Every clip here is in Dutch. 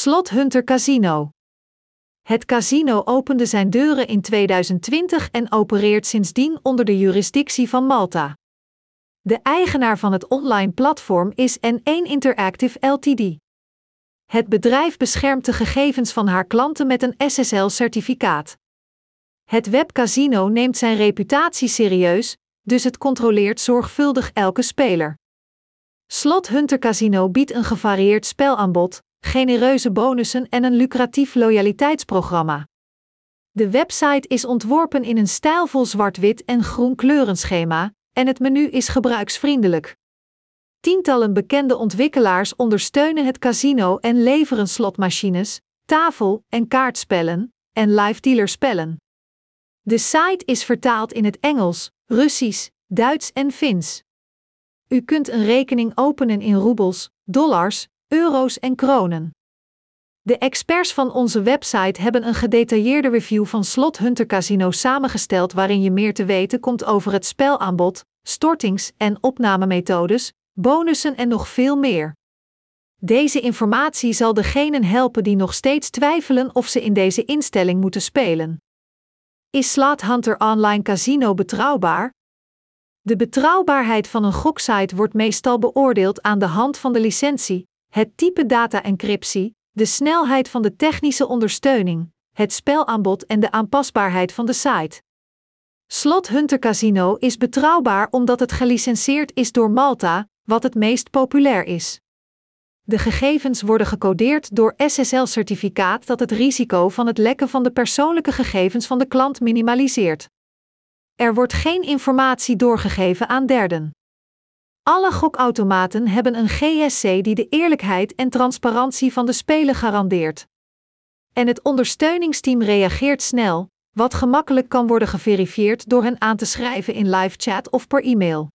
Slot Hunter Casino. Het casino opende zijn deuren in 2020 en opereert sindsdien onder de jurisdictie van Malta. De eigenaar van het online platform is N1 Interactive Ltd. Het bedrijf beschermt de gegevens van haar klanten met een SSL-certificaat. Het webcasino neemt zijn reputatie serieus, dus het controleert zorgvuldig elke speler. Slot Hunter Casino biedt een gevarieerd spelaanbod, genereuze bonussen en een lucratief loyaliteitsprogramma. De website is ontworpen in een stijlvol zwart-wit en groen kleurenschema, en het menu is gebruiksvriendelijk. Tientallen bekende ontwikkelaars ondersteunen het casino en leveren slotmachines, tafel- en kaartspellen en live dealerspellen. De site is vertaald in het Engels, Russisch, Duits en Fins. U kunt een rekening openen in roebels, dollars, euro's en kronen. De experts van onze website hebben een gedetailleerde review van Slot Hunter Casino samengesteld waarin je meer te weten komt over het spelaanbod, stortings- en opnamemethodes, bonussen en nog veel meer. Deze informatie zal degenen helpen die nog steeds twijfelen of ze in deze instelling moeten spelen. Is Slot Hunter Online Casino betrouwbaar? De betrouwbaarheid van een goksite wordt meestal beoordeeld aan de hand van de licentie, het type data-encryptie, de snelheid van de technische ondersteuning, het spelaanbod en de aanpasbaarheid van de site. Slot Hunter Casino is betrouwbaar omdat het gelicenseerd is door Malta, wat het meest populair is. De gegevens worden gecodeerd door SSL-certificaat dat het risico van het lekken van de persoonlijke gegevens van de klant minimaliseert. Er wordt geen informatie doorgegeven aan derden. Alle gokautomaten hebben een GSC die de eerlijkheid en transparantie van de spelen garandeert. En het ondersteuningsteam reageert snel, wat gemakkelijk kan worden geverifieerd door hen aan te schrijven in live chat of per e-mail.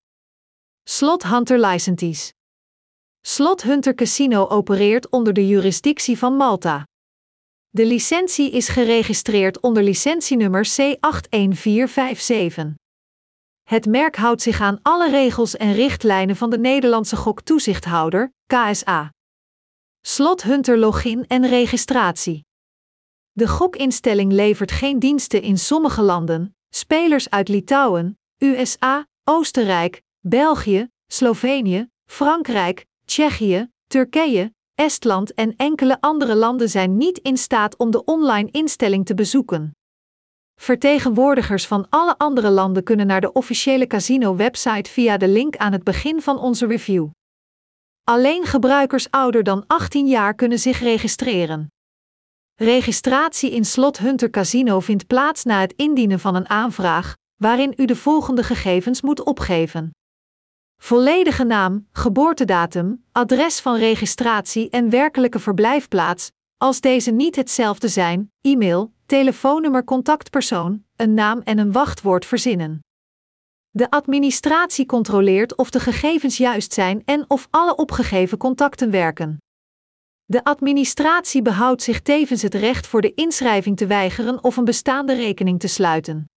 Slot Hunter Licenties Slot Hunter Casino opereert onder de jurisdictie van Malta. De licentie is geregistreerd onder licentienummer C81457. Het merk houdt zich aan alle regels en richtlijnen van de Nederlandse goktoezichthouder, KSA. Slot Hunter login en registratie. De gokinstelling levert geen diensten in sommige landen, spelers uit Litouwen, USA, Oostenrijk, België, Slovenië, Frankrijk, Tsjechië, Turkije, Estland en enkele andere landen zijn niet in staat om de online instelling te bezoeken. Vertegenwoordigers van alle andere landen kunnen naar de officiële casino-website via de link aan het begin van onze review. Alleen gebruikers ouder dan 18 jaar kunnen zich registreren. Registratie in Slot Hunter Casino vindt plaats na het indienen van een aanvraag, waarin u de volgende gegevens moet opgeven: volledige naam, geboortedatum, adres van registratie en werkelijke verblijfplaats, als deze niet hetzelfde zijn, e-mail, telefoonnummer, contactpersoon, een naam en een wachtwoord verzinnen. De administratie controleert of de gegevens juist zijn en of alle opgegeven contacten werken. De administratie behoudt zich tevens het recht voor de inschrijving te weigeren of een bestaande rekening te sluiten.